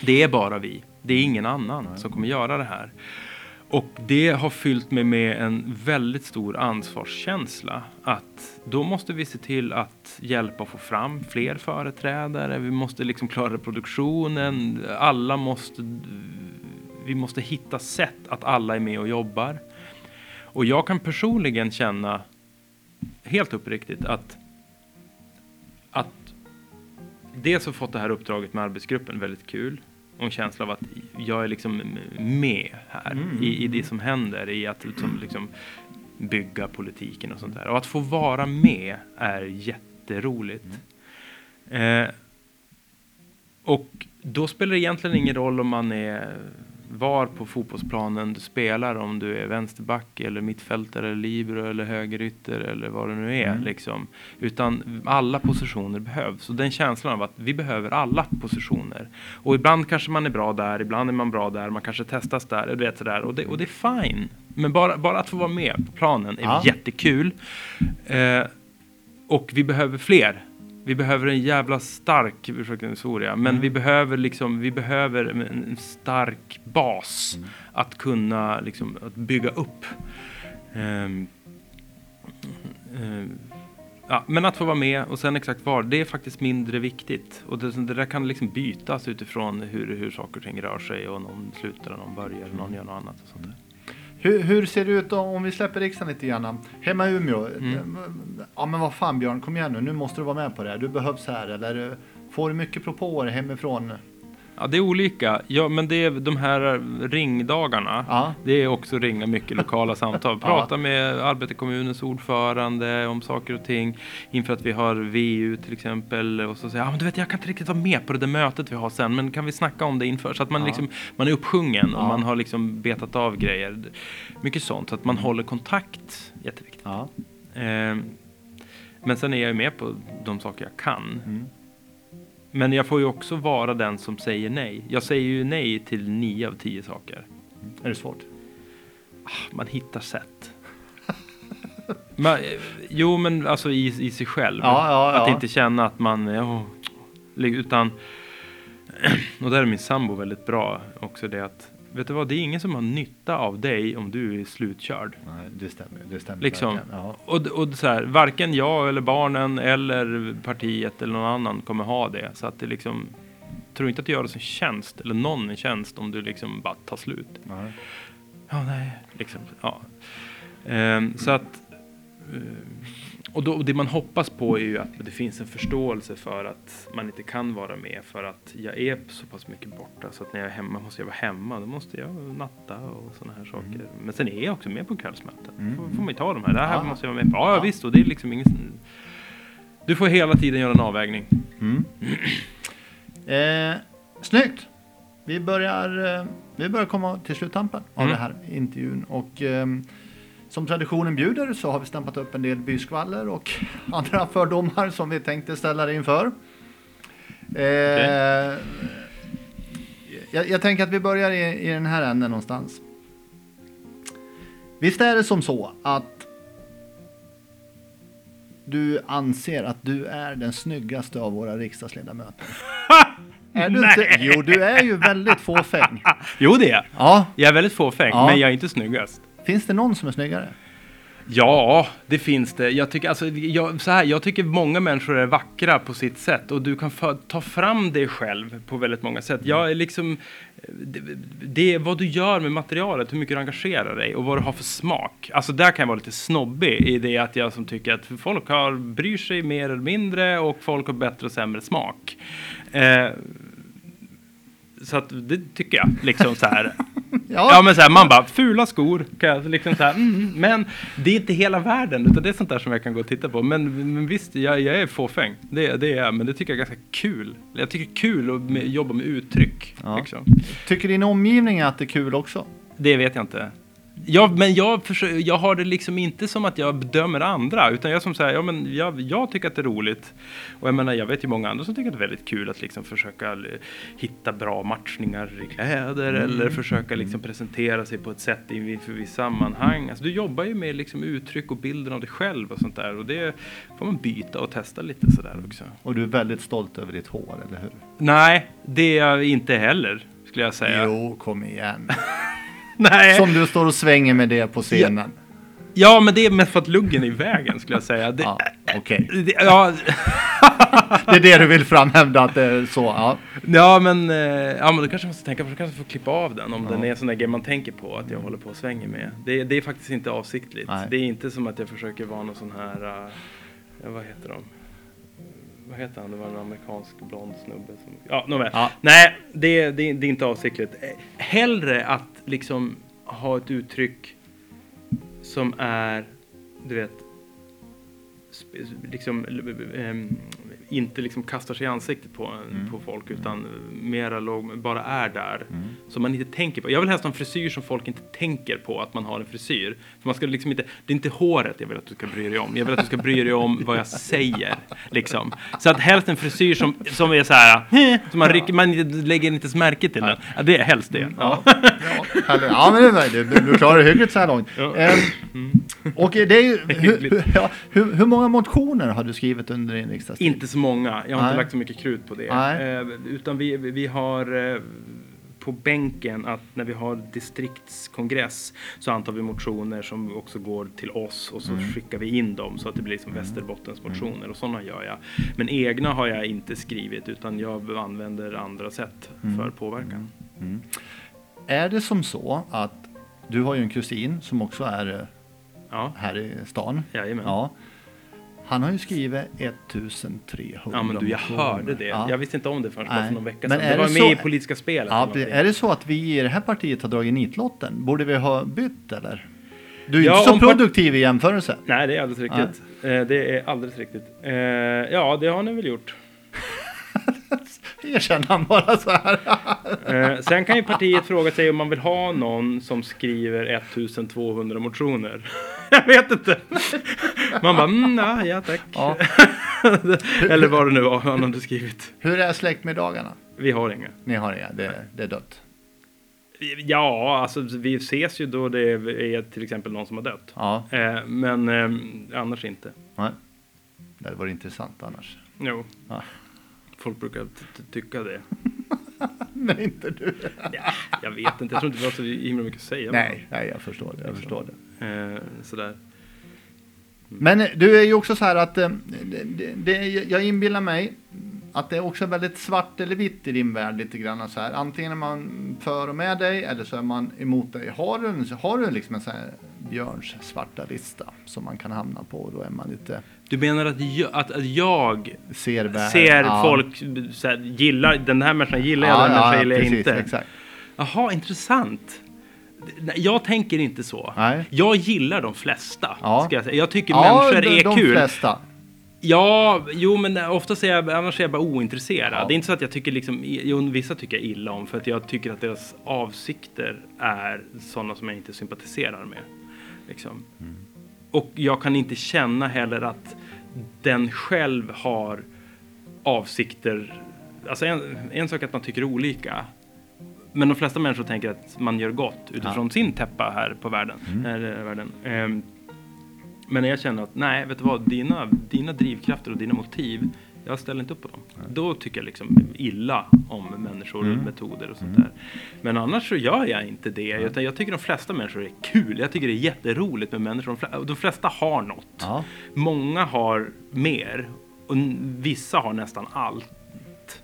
Det är bara vi. Det är ingen annan som kommer göra det här. Och det har fyllt mig med en väldigt stor ansvarskänsla. Att då måste vi se till att hjälpa att få fram fler företrädare. Vi måste liksom klara produktionen. Alla måste... Vi måste hitta sätt att alla är med och jobbar. Och jag kan personligen känna, helt uppriktigt, att, att dels har fått det här uppdraget med arbetsgruppen väldigt kul och en känsla av att jag är liksom med här Mm. i, i det som händer, i att liksom, liksom bygga politiken och sånt där. Och att få vara med är jätteroligt. Eh, och då spelar det egentligen ingen roll om man är var på fotbollsplanen du spelar, om du är vänsterback eller mittfältare eller libero eller högerytter eller vad det nu är. Mm. Liksom. Utan alla positioner behövs. Och den känslan av att vi behöver alla positioner. Och ibland kanske man är bra där, ibland är man bra där, man kanske testas där, du vet sådär. Och det, och det är fine. Men bara, bara att få vara med på planen är Ja. jättekul. Eh, och vi behöver fler. Vi behöver en jävla stark, ursäkta historia, men Mm. vi behöver liksom, vi behöver en, en stark bas Mm. att kunna liksom, att bygga upp. Ehm, ehm, ja, men att få vara med och sen exakt var, det är faktiskt mindre viktigt. Och det, det där kan liksom bytas utifrån hur, hur saker och ting rör sig och någon slutar och någon börjar och någon gör något annat. Och sånt där. Hur, hur ser det ut om vi släpper riksdagen lite grann? Hemma i Umeå, Mm. ja men vad fan Björn, kom igen nu, nu måste du vara med på det här, du behövs här. Eller eh, får du mycket propåer hemifrån? Ja, det är olika. Ja, men det är de här ringdagarna. Ja. Det är också ringa mycket lokala samtal. Prata med arbetarkommunens ordförande om saker och ting inför att vi har VU till exempel. Och så säger ja, men du vet, jag kan inte riktigt vara med på det där mötet vi har sen, men kan vi snacka om det inför? Så att man, Ja. liksom, man är uppsjungen och Ja. man har liksom betat av grejer. Mycket sånt, så att man håller kontakt. Jätteviktigt. Ja. Ehm, men sen är jag med på de saker jag kan. Mm. Men jag får ju också vara den som säger nej. Jag säger ju nej till nio av tio saker. Är det svårt? Man hittar sätt. man, jo, men alltså i, i sig själv. Ja, ja, Att ja. inte känna att man... Oh, utan... Och där är min sambo väldigt bra också det att... Vet du vad, det är ingen som har nytta av dig om du är slutkörd. Nej, det stämmer. Det stämmer Liksom. Ja. Och, och så här, varken jag eller barnen eller partiet eller någon annan kommer ha det. Så att det liksom... Tror inte att du gör oss en tjänst, eller någon en tjänst, om du liksom bara tar slut. Nej. Ja, nej, liksom. Ja. Ehm, så att... eh, och, då, och det man hoppas på är ju att det finns en förståelse för att man inte kan vara med för att jag är så pass mycket borta så att när jag är hemma måste jag vara hemma. Då måste jag natta och sådana här saker. Mm. Men sen är jag också med på kvällsmöten. Mm. Får, får man ju ta de här. Det här Ja. måste jag vara med på. Ja, Ja. visst. Och det är liksom ingen... Du får hela tiden göra en avvägning. Mm. Eh, snyggt! Vi börjar, eh, vi börjar komma till sluttampen av Mm. den här intervjun. Och, ehm, som traditionen bjuder så har vi stampat upp en del byskvaller och andra fördomar som vi tänkte ställa dig inför. Eh, jag, jag tänker att vi börjar i, i den här änden någonstans. Visst är det som så att du anser att du är den snyggaste av våra riksdagsledamöter? är du inte? Jo, du är ju väldigt fåfäng. Jo, det är jag. Ja, Jag är väldigt fåfäng, Ja. men jag är inte snyggast finns det någon som är snyggare? Ja, det finns det. Jag tycker, alltså, jag, så här, jag tycker många människor är vackra på sitt sätt och du kan ta fram dig själv på väldigt många sätt. Jag är liksom, det, det är vad du gör med materialet, hur mycket du engagerar dig och vad du har för smak. Alltså där kan jag vara lite snobbig i det att jag som tycker att folk har, bryr sig mer eller mindre och folk har bättre och sämre smak. Eh, så att det tycker jag, liksom så här. Ja men så här, man bara, fula skor. Kan jag liksom så här, mm, men det är inte hela världen, utan det är sånt där som jag kan gå och titta på. Men, men visst, jag, jag är fåfäng. Det, det är jag, men det tycker jag är ganska kul. Jag tycker det är kul att med, jobba med uttryck. Ja. Liksom. Tycker din omgivning att det är kul också? Det vet jag inte. Jag, men jag, försöker, jag har det liksom inte som att jag bedömer andra, utan jag som säger, ja men jag, jag tycker att det är roligt. Och jag menar, jag vet ju många andra som tycker att det är väldigt kul att liksom försöka eh, hitta bra matchningar i kläder eller försöka liksom presentera sig på ett sätt inför visst sammanhang. Alltså, du jobbar ju med liksom uttryck och bilden av dig själv och sånt där och det får man byta och testa lite sådär också. Och du är väldigt stolt över ditt hår, eller hur? Nej, det är jag inte heller, skulle jag säga. Jo, kom igen. Nej. Som du står och svänger med det på scenen. Ja, men det är mest för att luggen är i vägen skulle jag säga. Det, Ja, okej. det, ja, Det är det du vill framhävda att det är så. Ja. ja, men, eh, ja, men då kanske man måste tänka på att kanske få klippa av den om Ja. den är en sån där grej man tänker på att jag håller på och svänger med. Det, det är faktiskt inte avsiktligt. Nej. Det är inte som att jag försöker vara någon sån här, eh, vad heter de? Vad heter han? Det var en amerikansk blond snubbe. Som, ja, nåväl. Ja. Nej, det, det, det är inte avsiktligt. Eh, Hellre att liksom ha ett uttryck som är, du vet, liksom, ehm, inte liksom kastar sig i ansiktet på, Mm. på folk utan mera låg, bara är där. Mm. Som man inte tänker på. Jag vill helst ha en frisyr som folk inte tänker på att man har en frisyr. För man ska liksom inte, det är inte håret jag vill att du ska bry dig om. Jag vill att du ska bry dig om vad jag säger. Liksom. Så att helst en frisyr som, som är så här, som man, rycker, man lägger inte ens märke till den. Ja, det är helst det. Ja. Ja, ja, men du, du klarar hyggligt så här långt. Ja. Ehm, och det är ju, hur, hur, hur, många motioner har du skrivit under din riksdagstid? Inte så många. Jag har Nej. inte lagt så mycket krut på det. Nej. Eh, utan vi, vi har eh, på bänken att när vi har distriktskongress så antar vi motioner som också går till oss och så Mm. skickar vi in dem så att det blir som Västerbottens motioner och sådana gör jag. Men egna har jag inte skrivit utan jag använder andra sätt Mm. för påverkan. Är det som så att du har ju en kusin som också är eh, Ja, här i stan. jajamän. Ja. Han har ju skrivit 1300 Ja men du, jag hörde det. Ja. Jag visste inte om det förrän Nej. för någon vecka Men sedan. är Det var med så- i politiska spelet. Ja, är det så att vi i det här partiet har dragit nitlotten? Borde vi ha bytt eller? Du är Ja, inte så produktiv i jämförelse. Nej, det är alldeles riktigt. Eh, det är alldeles riktigt. Eh, ja, det har ni väl gjort. Erkänn han bara så här. Eh, sen kan ju partiet fråga sig om man vill ha någon som skriver 1200 motioner. Jag vet inte. Man bara, mm, ja, ja tack. Ja. Eller vad det nu var han hade skrivit. Hur är släktmiddagarna? Vi har inga. Ni har inga, det, det är dött. Ja, alltså vi ses ju då det är till exempel någon som har dött. Ja, Eh, men eh, annars inte. nej. Det var intressant annars. Jo. Ja. Folk brukar tycka det. Men inte du. Ja, jag vet inte, jag tror inte vi har så himla mycket att säga. Nej, nej, jag förstår det. Jag förstår det. Eh, sådär. Men du är ju också så här att eh, det, det, jag inbillar mig att det är också väldigt svart eller vitt i din värld lite grann så här. Antingen är man för och med dig eller så är man emot dig. Har du, har du liksom en så här Björns svarta lista som man kan hamna på. Då är man lite Du menar att jag, att, att jag servär. ser Ja. folk här, gillar, den här människan gillar jag, Ja, den människan ja, gillar jag precis, inte. Exakt. Jaha, intressant. Jag tänker inte så. Nej. Jag gillar de flesta. Ja. Ska jag, säga. jag tycker Ja, människor de, är de kul. flesta. Ja, jo men oftast är jag, annars är jag bara ointresserad. Ja. Det är inte så att jag tycker liksom, jo, vissa tycker jag illa om för att jag tycker att deras avsikter är sådana som jag inte sympatiserar med. Liksom. Mm. Och jag kan inte känna heller att den själv har avsikter. Alltså en, en sak är att man tycker olika. Men de flesta människor tänker att man gör gott utifrån sin täppa här på världen. Mm. Här, i världen. Ehm, men jag känner att nej, vet du vad, dina, dina drivkrafter och dina motiv, jag ställer inte upp på dem. Då tycker jag liksom illa om människor Mm. och metoder och sånt där. Men annars så gör jag inte det. Utan jag tycker de flesta människor är kul. Jag tycker det är jätteroligt med människor. De fle- De flesta har något. Ja. Många har mer. Och vissa har nästan allt.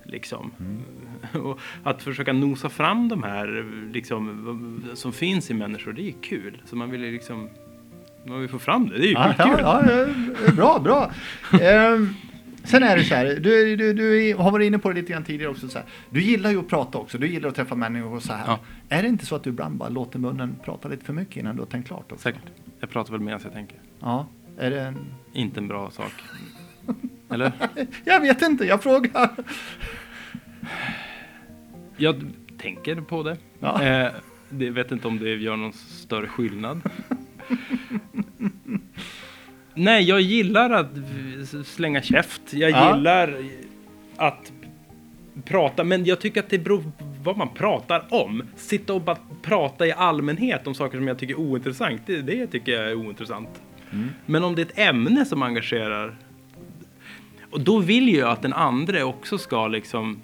Liksom. Och att försöka nosa fram de här liksom, som finns i människor, det är kul. Så man vill liksom man vill få fram det. Det är ju kul. ja, ja, ja, bra, bra. Ehm, sen är det så här, du, du, du har varit inne på det lite grann tidigare också. Så här. Du gillar ju att prata också, du gillar att träffa människor och så här. Ja. Är det inte så att du ibland bara låter munnen prata lite för mycket innan du har tänkt klart? Också? Säkert. Jag pratar väl medan jag tänker. Ja, är det en... Inte en bra sak. Eller? Jag vet inte, jag frågar. Jag tänker på det. Ja. Eh, det vet inte om det gör någon större skillnad. Nej, jag gillar att slänga käft. Jag Ja. gillar att prata, men jag tycker att det beror på vad man pratar om. Sitta och bara prata i allmänhet om saker som jag tycker är ointressant, det, det tycker jag är ointressant. Mm. Men om det är ett ämne som engagerar, och då vill jag att den andra också ska liksom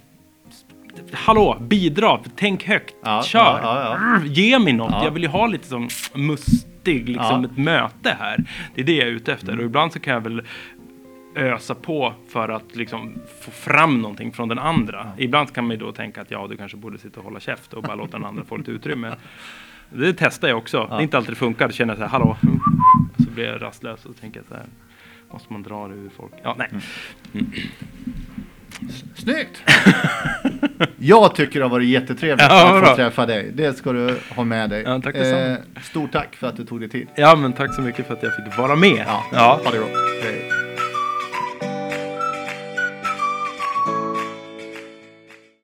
Hallå, bidra, tänk högt, Ja, kör, ja, ja, ge mig något. Ja. Jag vill ju ha lite som mustig, liksom Ja. ett möte här. Det är det jag är ute efter. Och ibland så kan jag väl ösa på för att liksom få fram någonting från den andra. Ibland kan man ju då tänka att ja, du kanske borde sitta och hålla käft och bara låta den andra få lite utrymme. Det testar jag också. Det är inte alltid det funkar. Då känner jag så här, hallå, så blir jag rastlös och tänker så här, måste man dra det ur folk? Ja, nej. Snyggt! Jag tycker det har varit jättetrevligt Ja, att få träffa dig. Det ska du ha med dig. Ja, tack. Eh, stort tack för att du tog dig tid. Ja, men tack så mycket för att jag fick vara med. Ja, ha det bra. Hej.